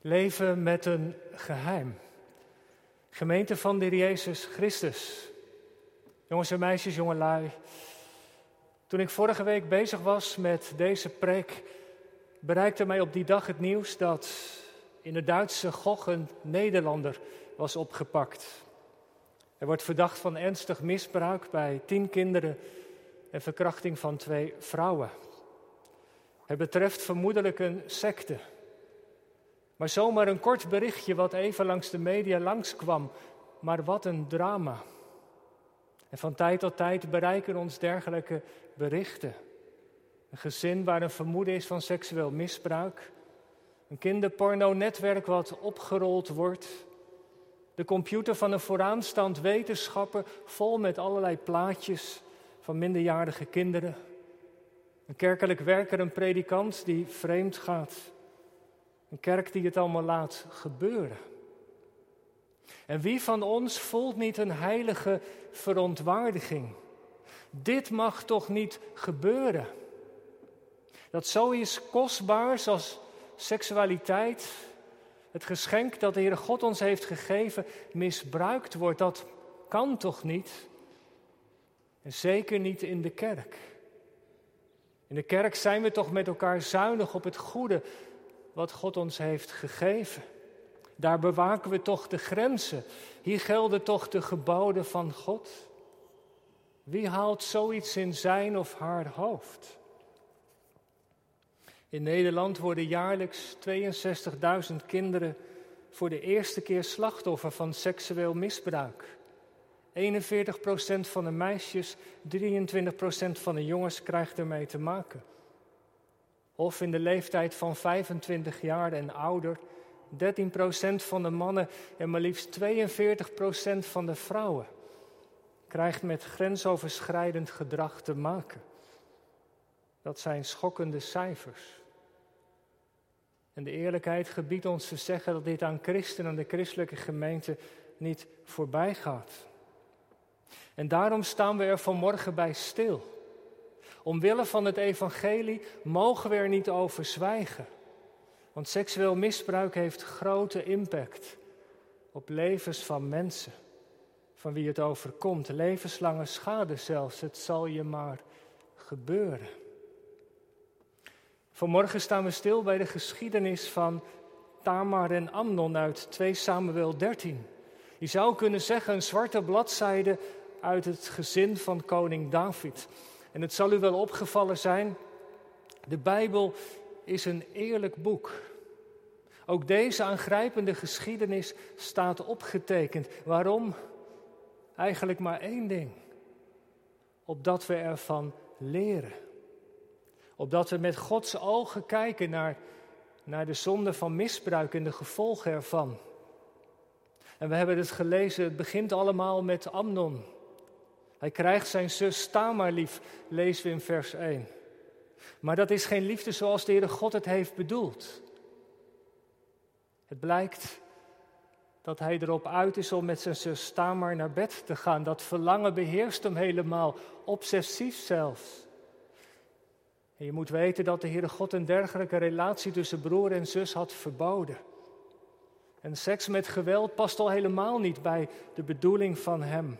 Leven met een geheim. Gemeente van de Jezus Christus. Jongens en meisjes, jongelui. Toen ik vorige week bezig was met deze preek, bereikte mij op die dag het nieuws dat in de Duitse Gog een Nederlander was opgepakt. Hij wordt verdacht van ernstig misbruik bij tien kinderen en verkrachting van twee vrouwen. Het betreft vermoedelijk een secte. Maar zomaar een kort berichtje wat even langs de media langskwam. Maar wat een drama. En van tijd tot tijd bereiken ons dergelijke berichten. Een gezin waar een vermoeden is van seksueel misbruik. Een kinderporno-netwerk wat opgerold wordt. De computer van een vooraanstaand wetenschapper vol met allerlei plaatjes van minderjarige kinderen. Een kerkelijk werker, een predikant die vreemd gaat. Een kerk die het allemaal laat gebeuren. En wie van ons voelt niet een heilige verontwaardiging? Dit mag toch niet gebeuren? Dat zoiets kostbaars als seksualiteit, het geschenk dat de Heere God ons heeft gegeven, misbruikt wordt, dat kan toch niet? En zeker niet in de kerk. In de kerk zijn we toch met elkaar zuinig op het goede wat God ons heeft gegeven. Daar bewaken we toch de grenzen. Hier gelden toch de geboden van God. Wie haalt zoiets in zijn of haar hoofd? In Nederland worden jaarlijks 62.000 kinderen voor de eerste keer slachtoffer van seksueel misbruik. 41% van de meisjes, 23% van de jongens krijgt ermee te maken. Of in de leeftijd van 25 jaar en ouder, 13% van de mannen en maar liefst 42% van de vrouwen krijgt met grensoverschrijdend gedrag te maken. Dat zijn schokkende cijfers. En de eerlijkheid gebiedt ons te zeggen dat dit aan christenen en de christelijke gemeente niet voorbij gaat. En daarom staan we er vanmorgen bij stil. Omwille van het evangelie mogen we er niet over zwijgen. Want seksueel misbruik heeft grote impact op levens van mensen, van wie het overkomt. Levenslange schade zelfs, het zal je maar gebeuren. Vanmorgen staan we stil bij de geschiedenis van Tamar en Amnon uit 2 Samuel 13. Je zou kunnen zeggen een zwarte bladzijde uit het gezin van koning David. En het zal u wel opgevallen zijn, de Bijbel is een eerlijk boek. Ook deze aangrijpende geschiedenis staat opgetekend. Waarom? Eigenlijk maar één ding. Opdat we ervan leren. Opdat we met Gods ogen kijken naar, naar de zonde van misbruik en de gevolgen ervan. En we hebben het gelezen, het begint allemaal met Amnon. Hij krijgt zijn zus Tamar lief, lezen we in vers 1. Maar dat is geen liefde zoals de Heere God het heeft bedoeld. Het blijkt dat hij erop uit is om met zijn zus Tamar naar bed te gaan. Dat verlangen beheerst hem helemaal, obsessief zelfs. En je moet weten dat de Heere God een dergelijke relatie tussen broer en zus had verboden. En seks met geweld past al helemaal niet bij de bedoeling van hem.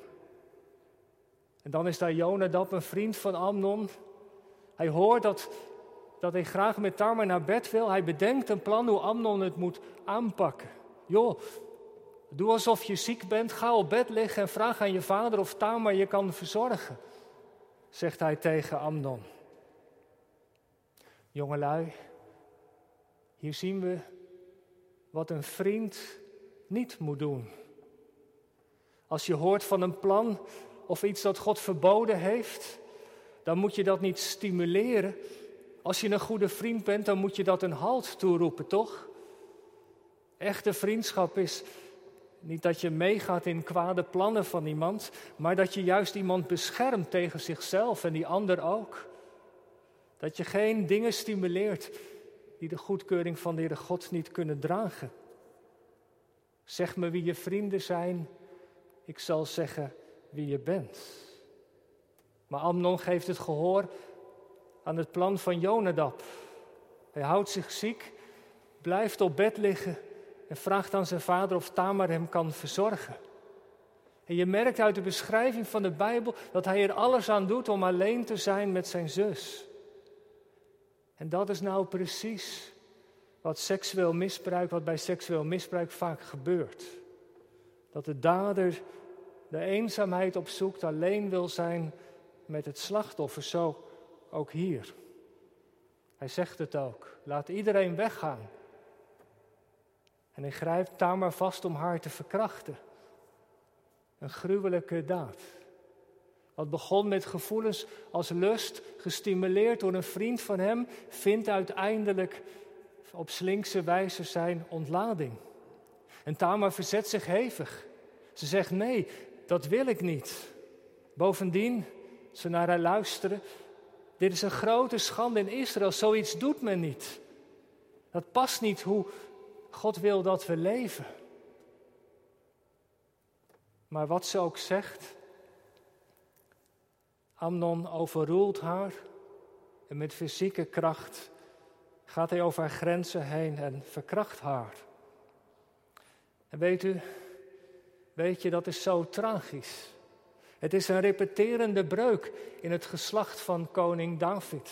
En dan is daar Jonadab, een vriend van Amnon. Hij hoort dat, dat hij graag met Tamar naar bed wil. Hij bedenkt een plan hoe Amnon het moet aanpakken. Joh, doe alsof je ziek bent, ga op bed liggen en vraag aan je vader of Tamar je kan verzorgen, zegt hij tegen Amnon. Jongelui, hier zien we wat een vriend niet moet doen. Als je hoort van een plan of iets dat God verboden heeft, dan moet je dat niet stimuleren. Als je een goede vriend bent, dan moet je dat een halt toeroepen, toch? Echte vriendschap is niet dat je meegaat in kwade plannen van iemand, maar dat je juist iemand beschermt tegen zichzelf en die ander ook. Dat je geen dingen stimuleert die de goedkeuring van de God niet kunnen dragen. Zeg me wie je vrienden zijn, ik zal zeggen wie je bent. Maar Amnon geeft het gehoor aan het plan van Jonadab. Hij houdt zich ziek, blijft op bed liggen en vraagt aan zijn vader of Tamar hem kan verzorgen. En je merkt uit de beschrijving van de Bijbel dat hij er alles aan doet om alleen te zijn met zijn zus. En dat is nou precies wat seksueel misbruik, wat bij seksueel misbruik vaak gebeurt. Dat de dader de eenzaamheid opzoekt, alleen wil zijn met het slachtoffer, zo ook hier. Hij zegt het ook, laat iedereen weggaan. En hij grijpt Tamar vast om haar te verkrachten. Een gruwelijke daad. Wat begon met gevoelens als lust, gestimuleerd door een vriend van hem, vindt uiteindelijk op slinkse wijze zijn ontlading. En Tamar verzet zich hevig. Ze zegt: Nee, dat wil ik niet. Bovendien, ze naar haar luisteren. Dit is een grote schande in Israël. Zoiets doet men niet. Dat past niet hoe God wil dat we leven. Maar wat ze ook zegt, Amnon overroelt haar en met fysieke kracht gaat hij over haar grenzen heen en verkracht haar. En weet u, weet je, dat is zo tragisch. Het is een repeterende breuk in het geslacht van koning David.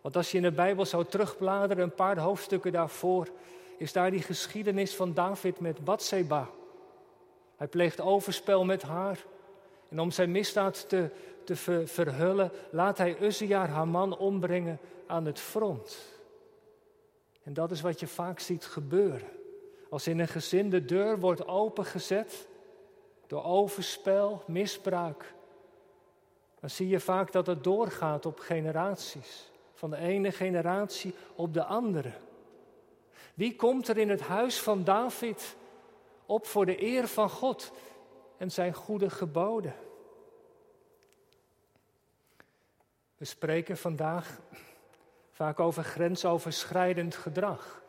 Want als je in de Bijbel zou terugbladeren, een paar hoofdstukken daarvoor, is daar die geschiedenis van David met Bathseba. Hij pleegt overspel met haar. En om zijn misdaad te, te verhullen, laat hij Uzziah, haar man, ombrengen aan het front. En dat is wat je vaak ziet gebeuren. Als in een gezin de deur wordt opengezet door overspel, misbruik, dan zie je vaak dat het doorgaat op generaties. Van de ene generatie op de andere. Wie komt er in het huis van David op voor de eer van God en zijn goede geboden? We spreken vandaag vaak over grensoverschrijdend gedrag.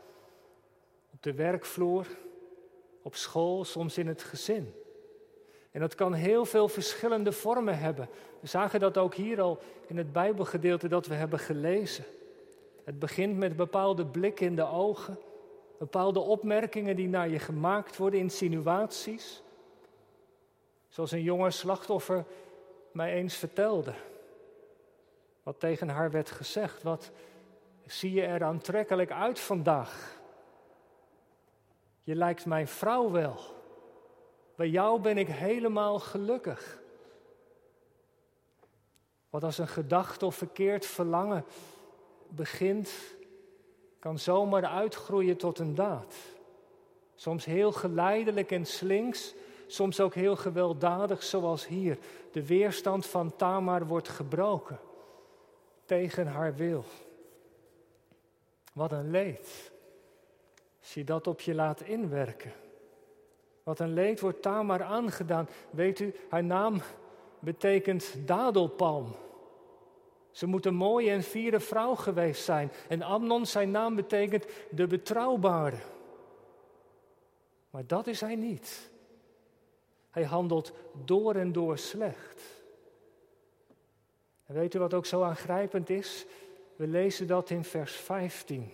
Op de werkvloer, op school, soms in het gezin. En dat kan heel veel verschillende vormen hebben. We zagen dat ook hier al in het Bijbelgedeelte dat we hebben gelezen. Het begint met bepaalde blikken in de ogen, bepaalde opmerkingen die naar je gemaakt worden, insinuaties. Zoals een jonge slachtoffer mij eens vertelde. Wat tegen haar werd gezegd. Wat zie je er aantrekkelijk uit vandaag? Je lijkt mijn vrouw wel. Bij jou ben ik helemaal gelukkig. Wat als een gedachte of verkeerd verlangen begint, kan zomaar uitgroeien tot een daad. Soms heel geleidelijk en slinks, soms ook heel gewelddadig, zoals hier. De weerstand van Tamar wordt gebroken tegen haar wil. Wat een leed. Als je dat op je laat inwerken. Wat een leed wordt Tamar aangedaan. Weet u, haar naam betekent dadelpalm. Ze moet een mooie en vierde vrouw geweest zijn. En Amnon, zijn naam betekent de betrouwbare. Maar dat is hij niet. Hij handelt door en door slecht. En weet u wat ook zo aangrijpend is? We lezen dat in vers 15.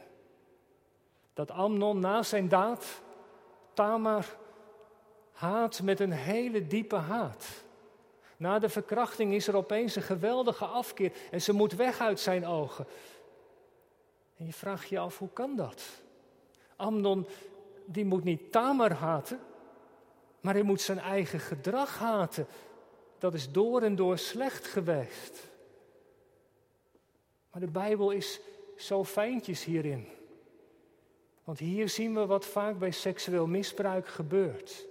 Dat Amnon na zijn daad Tamar haat met een hele diepe haat. Na de verkrachting is er opeens een geweldige afkeer en ze moet weg uit zijn ogen. En je vraagt je af, hoe kan dat? Amnon, die moet niet Tamar haten, maar hij moet zijn eigen gedrag haten. Dat is door en door slecht geweest. Maar de Bijbel is zo fijntjes hierin. Want hier zien we wat vaak bij seksueel misbruik gebeurt.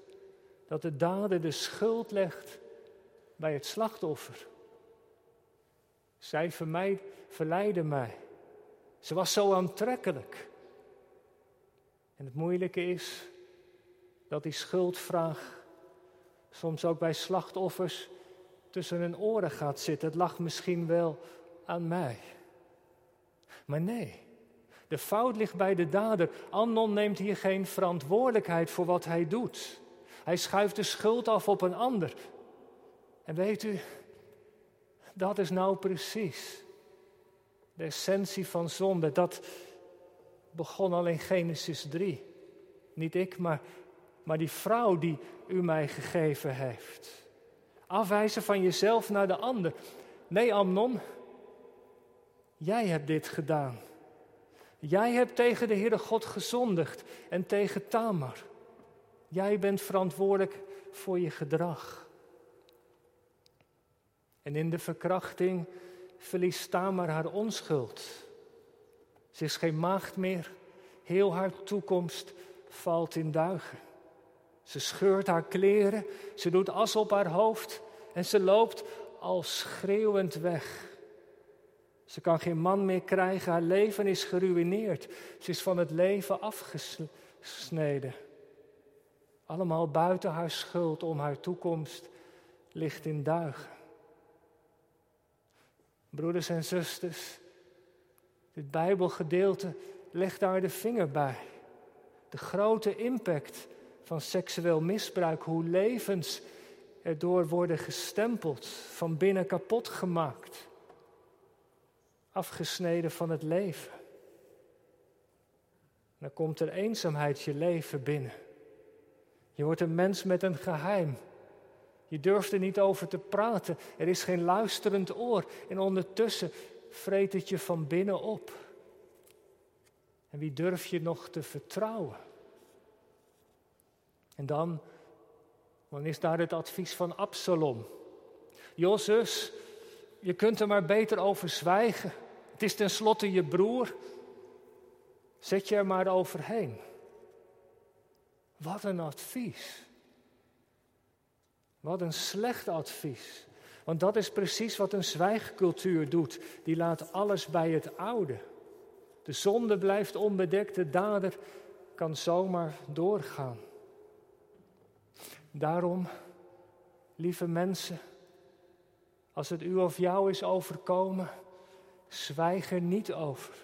Dat de dader de schuld legt bij het slachtoffer. Zij vermijd, mij. Ze was zo aantrekkelijk. En het moeilijke is dat die schuldvraag soms ook bij slachtoffers tussen hun oren gaat zitten. Het lag misschien wel aan mij. Maar nee, de fout ligt bij de dader. Amnon neemt hier geen verantwoordelijkheid voor wat hij doet. Hij schuift de schuld af op een ander. En weet u, dat is nou precies de essentie van zonde. Dat begon al in Genesis 3. Niet ik, maar, maar die vrouw die u mij gegeven heeft. Afwijzen van jezelf naar de ander. Nee, Amnon, jij hebt dit gedaan. Jij hebt tegen de Heere God gezondigd en tegen Tamar. Jij bent verantwoordelijk voor je gedrag. En in de verkrachting verliest Tamar haar onschuld. Ze is geen maagd meer. Heel haar toekomst valt in duigen. Ze scheurt haar kleren, ze doet as op haar hoofd en ze loopt al schreeuwend weg. Ze kan geen man meer krijgen, haar leven is geruineerd. Ze is van het leven afgesneden. Allemaal buiten haar schuld om haar toekomst ligt in duigen. Broeders en zusters, dit Bijbelgedeelte legt daar de vinger bij. De grote impact van seksueel misbruik, hoe levens erdoor worden gestempeld, van binnen kapot gemaakt, afgesneden van het leven. Dan komt er eenzaamheid je leven binnen. Je wordt een mens met een geheim. Je durft er niet over te praten. Er is geen luisterend oor. En ondertussen vreet het je van binnen op. En wie durf je nog te vertrouwen? En dan, dan is daar het advies van Absalom. Joh, zus, je kunt er maar beter over zwijgen. Het is tenslotte je broer. Zet je er maar overheen. Wat een advies. Wat een slecht advies. Want dat is precies wat een zwijgcultuur doet. Die laat alles bij het oude. De zonde blijft onbedekt, de dader kan zomaar doorgaan. Daarom, lieve mensen, als het u of jou is overkomen, zwijg er niet over.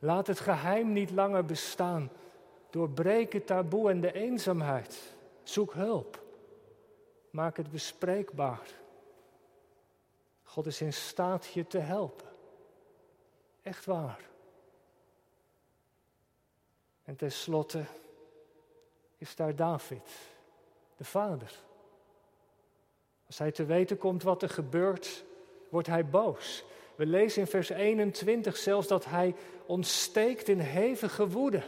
Laat het geheim niet langer bestaan. Doorbreek het taboe en de eenzaamheid. Zoek hulp. Maak het bespreekbaar. God is in staat je te helpen. Echt waar. En tenslotte is daar David, de vader. Als hij te weten komt wat er gebeurt, wordt hij boos. We lezen in vers 21 zelfs dat hij ontsteekt in hevige woede.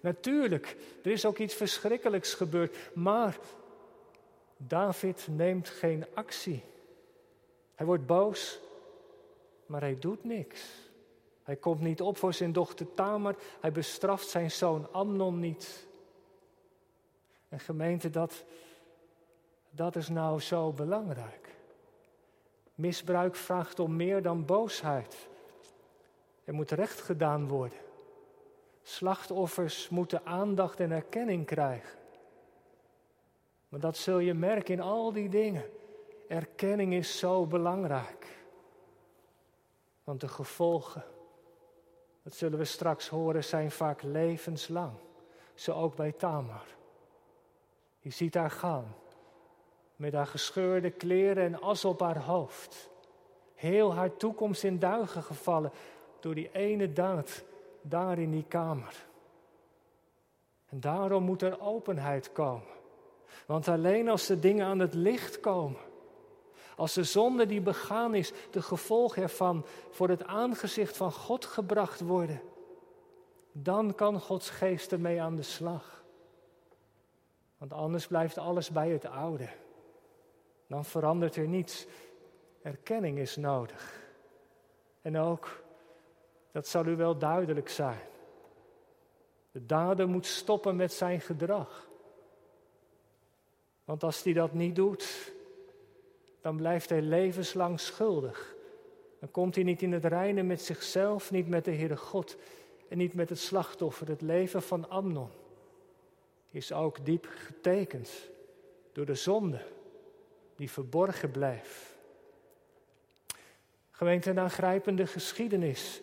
Natuurlijk, er is ook iets verschrikkelijks gebeurd, maar David neemt geen actie. Hij wordt boos, maar hij doet niks. Hij komt niet op voor zijn dochter Tamar, hij bestraft zijn zoon Amnon niet. En gemeente, dat, dat is nou zo belangrijk. Misbruik vraagt om meer dan boosheid. Er moet recht gedaan worden. Slachtoffers moeten aandacht en erkenning krijgen. Maar dat zul je merken in al die dingen. Erkenning is zo belangrijk. Want de gevolgen, dat zullen we straks horen, zijn vaak levenslang. Zo ook bij Tamar. Je ziet haar gaan. Met haar gescheurde kleren en as op haar hoofd. Heel haar toekomst in duigen gevallen door die ene daad daar in die kamer. En daarom moet er openheid komen. Want alleen als de dingen aan het licht komen, als de zonde die begaan is, de gevolgen ervan voor het aangezicht van God gebracht worden, dan kan Gods geest ermee aan de slag. Want anders blijft alles bij het oude. Dan verandert er niets. Erkenning is nodig. En ook, dat zal u wel duidelijk zijn. De dader moet stoppen met zijn gedrag. Want als hij dat niet doet, dan blijft hij levenslang schuldig. Dan komt hij niet in het reinen met zichzelf, niet met de Heere God en niet met het slachtoffer. Het leven van Amnon is ook diep getekend door de zonde die verborgen blijft. Gemeente, een aangrijpende geschiedenis.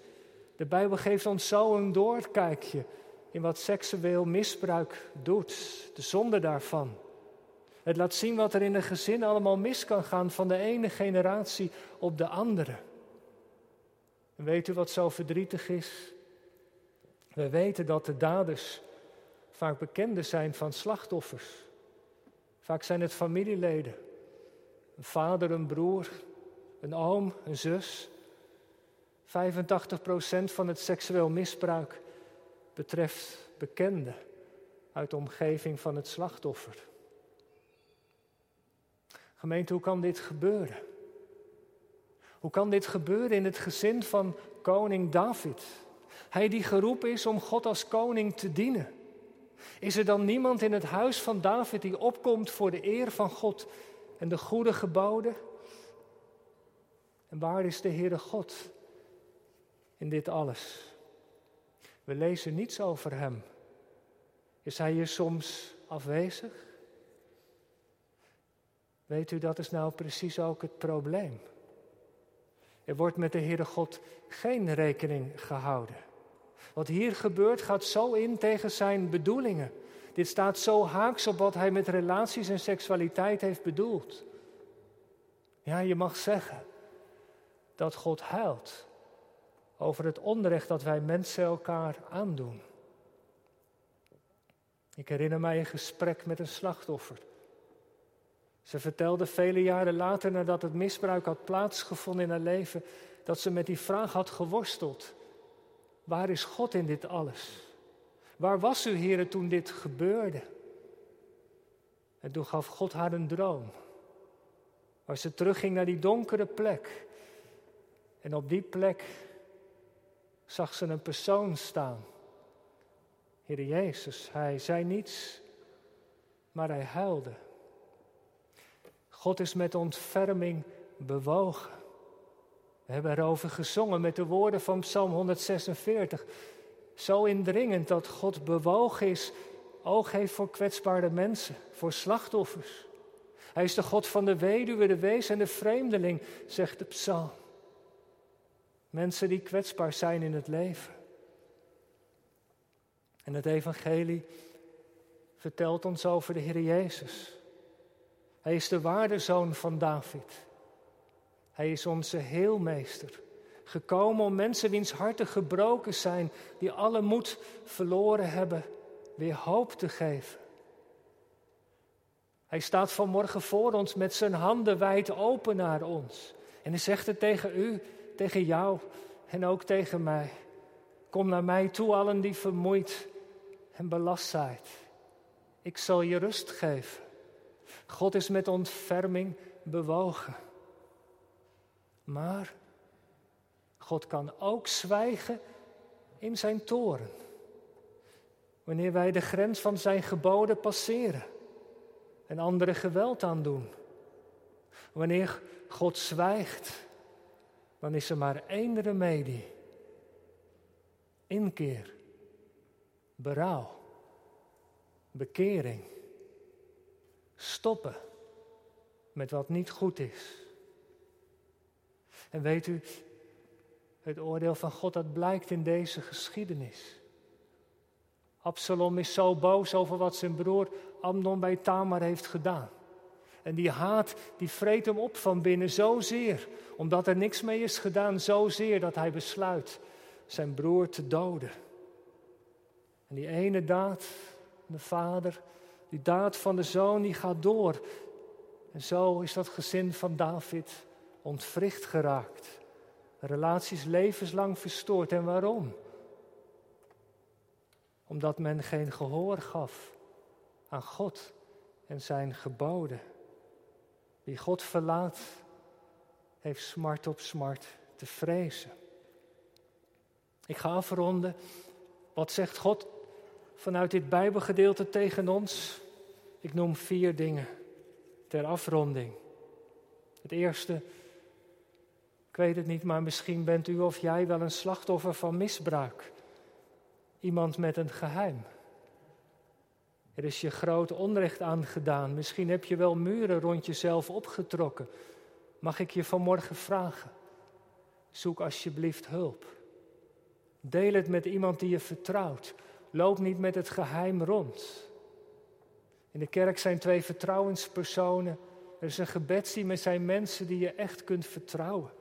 De Bijbel geeft ons zo een doorkijkje in wat seksueel misbruik doet, de zonde daarvan. Het laat zien wat er in een gezin allemaal mis kan gaan van de ene generatie op de andere. En weet u wat zo verdrietig is? We weten dat de daders vaak bekenden zijn van slachtoffers. Vaak zijn het familieleden. Een vader, een broer, een oom, een zus. 85% van het seksueel misbruik betreft bekenden uit de omgeving van het slachtoffer. Gemeente, hoe kan dit gebeuren? Hoe kan dit gebeuren in het gezin van koning David? Hij die geroepen is om God als koning te dienen. Is er dan niemand in het huis van David die opkomt voor de eer van God en de goede geboden? En waar is de Heere God in dit alles? We lezen niets over Hem. Is Hij hier soms afwezig? Weet u, dat is nou precies ook het probleem. Er wordt met de Heere God geen rekening gehouden. Wat hier gebeurt gaat zo in tegen zijn bedoelingen. Dit staat zo haaks op wat hij met relaties en seksualiteit heeft bedoeld. Ja, je mag zeggen dat God huilt over het onrecht dat wij mensen elkaar aandoen. Ik herinner mij een gesprek met een slachtoffer. Ze vertelde vele jaren later, nadat het misbruik had plaatsgevonden in haar leven, dat ze met die vraag had geworsteld. Waar is God in dit alles? Waar was u, heren, toen dit gebeurde? En toen gaf God haar een droom. Waar ze terugging naar die donkere plek. En op die plek zag ze een persoon staan. Heer Jezus, hij zei niets, maar hij huilde. God is met ontferming bewogen. We hebben erover gezongen met de woorden van Psalm 146. Zo indringend dat God bewogen is, oog heeft voor kwetsbare mensen, voor slachtoffers. Hij is de God van de weduwe, de wees en de vreemdeling, zegt de psalm. Mensen die kwetsbaar zijn in het leven. En het evangelie vertelt ons over de Heer Jezus. Hij is de waardezoon van David. Hij is onze heelmeester. Gekomen om mensen wiens harten gebroken zijn, die alle moed verloren hebben, weer hoop te geven. Hij staat vanmorgen voor ons met zijn handen wijd open naar ons. En hij zegt het tegen u, tegen jou en ook tegen mij. Kom naar mij toe, allen die vermoeid en belast zijn. Ik zal je rust geven. God is met ontferming bewogen. Maar God kan ook zwijgen in zijn toren. Wanneer wij de grens van zijn geboden passeren en anderen geweld aandoen. Wanneer God zwijgt, dan is er maar één remedie. Inkeer, berouw, bekering. Stoppen met wat niet goed is. En weet u, het oordeel van God dat blijkt in deze geschiedenis. Absalom is zo boos over wat zijn broer Amnon bij Tamar heeft gedaan. En die haat, die vreet hem op van binnen zozeer, omdat er niks mee is gedaan, zozeer dat hij besluit zijn broer te doden. En die ene daad, de vader, die daad van de zoon, die gaat door. En zo is dat gezin van David ontwricht geraakt. Relaties levenslang verstoord. En waarom? Omdat men geen gehoor gaf aan God en zijn geboden. Wie God verlaat, heeft smart op smart te vrezen. Ik ga afronden. Wat zegt God vanuit dit Bijbelgedeelte tegen ons? Ik noem vier dingen ter afronding. Het eerste, ik weet het niet, maar misschien bent u of jij wel een slachtoffer van misbruik. Iemand met een geheim. Er is je groot onrecht aangedaan. Misschien heb je wel muren rond jezelf opgetrokken. Mag ik je vanmorgen vragen? Zoek alsjeblieft hulp. Deel het met iemand die je vertrouwt. Loop niet met het geheim rond. In de kerk zijn twee vertrouwenspersonen. Er is een gebedsteam met zijn mensen die je echt kunt vertrouwen.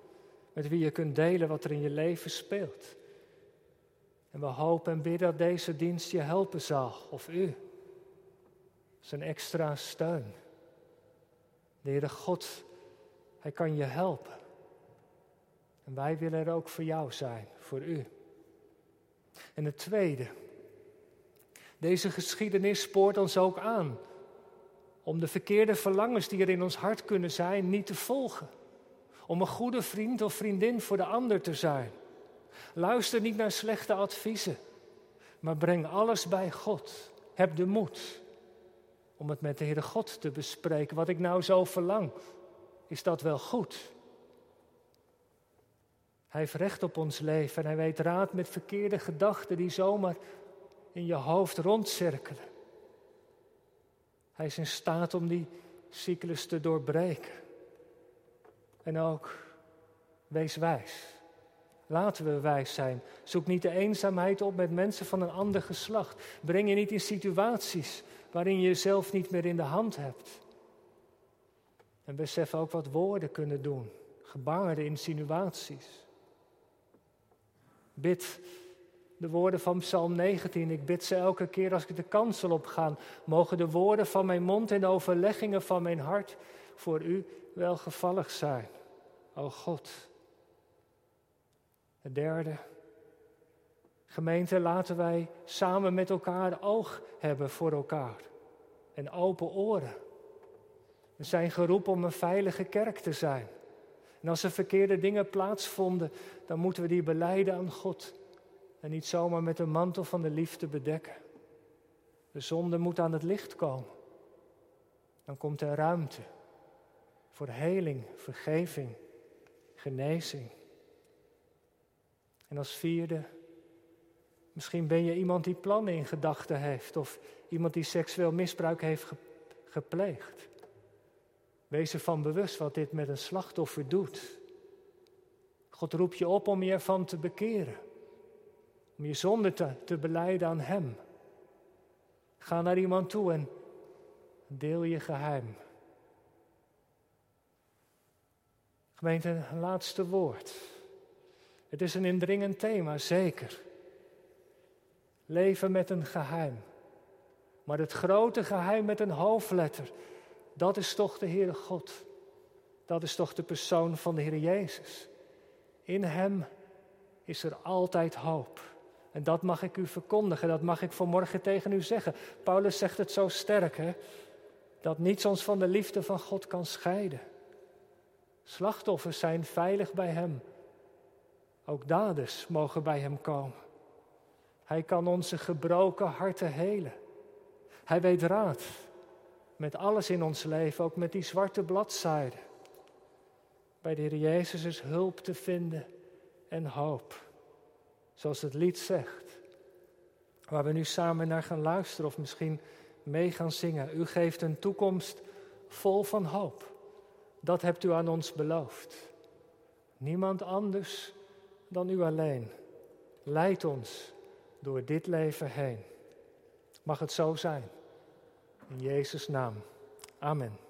Met wie je kunt delen wat er in je leven speelt. En we hopen en bidden dat deze dienst je helpen zal, of u. Zijn extra steun. De Heere God, Hij kan je helpen. En wij willen er ook voor jou zijn, voor u. En het tweede, deze geschiedenis spoort ons ook aan om de verkeerde verlangens die er in ons hart kunnen zijn niet te volgen. Om een goede vriend of vriendin voor de ander te zijn. Luister niet naar slechte adviezen, maar breng alles bij God. Heb de moed om het met de Heere God te bespreken. Wat ik nou zo verlang, is dat wel goed? Hij heeft recht op ons leven en hij weet raad met verkeerde gedachten die zomaar in je hoofd rondcirkelen. Hij is in staat om die cyclus te doorbreken. En ook, wees wijs. Laten we wijs zijn. Zoek niet de eenzaamheid op met mensen van een ander geslacht. Breng je niet in situaties waarin je jezelf niet meer in de hand hebt. En besef ook wat woorden kunnen doen. Gebaren, insinuaties. Bid de woorden van Psalm 19. Ik bid ze elke keer als ik de kansel op ga. Mogen de woorden van mijn mond en de overleggingen van mijn hart voor u welgevallig zijn. O God. Het derde. Gemeente, laten wij samen met elkaar oog hebben voor elkaar. En open oren. We zijn geroepen om een veilige kerk te zijn. En als er verkeerde dingen plaatsvonden, dan moeten we die beleiden aan God. En niet zomaar met een mantel van de liefde bedekken. De zonde moet aan het licht komen. Dan komt er ruimte voor heling, vergeving, genezing. En als vierde, misschien ben je iemand die plannen in gedachten heeft of iemand die seksueel misbruik heeft gepleegd. Wees ervan bewust wat dit met een slachtoffer doet. God roept je op om je ervan te bekeren. Om je zonde te, te beleiden aan Hem. Ga naar iemand toe en deel je geheim. Gemeente, een laatste woord. Het is een indringend thema, zeker. Leven met een geheim. Maar het grote geheim met een hoofdletter dat is toch de Heere God. Dat is toch de persoon van de Heer Jezus. In Hem is er altijd hoop. En dat mag ik u verkondigen, dat mag ik vanmorgen tegen u zeggen. Paulus zegt het zo sterk, hè? Dat niets ons van de liefde van God kan scheiden. Slachtoffers zijn veilig bij Hem. Ook daders mogen bij Hem komen. Hij kan onze gebroken harten helen. Hij weet raad. Met alles in ons leven, ook met die zwarte bladzijden. Bij de Heer Jezus is hulp te vinden en hoop. Zoals het lied zegt. Waar we nu samen naar gaan luisteren of misschien mee gaan zingen. U geeft een toekomst vol van hoop. Dat hebt u aan ons beloofd. Niemand anders dan u alleen. Leid ons door dit leven heen. Mag het zo zijn. In Jezus' naam. Amen.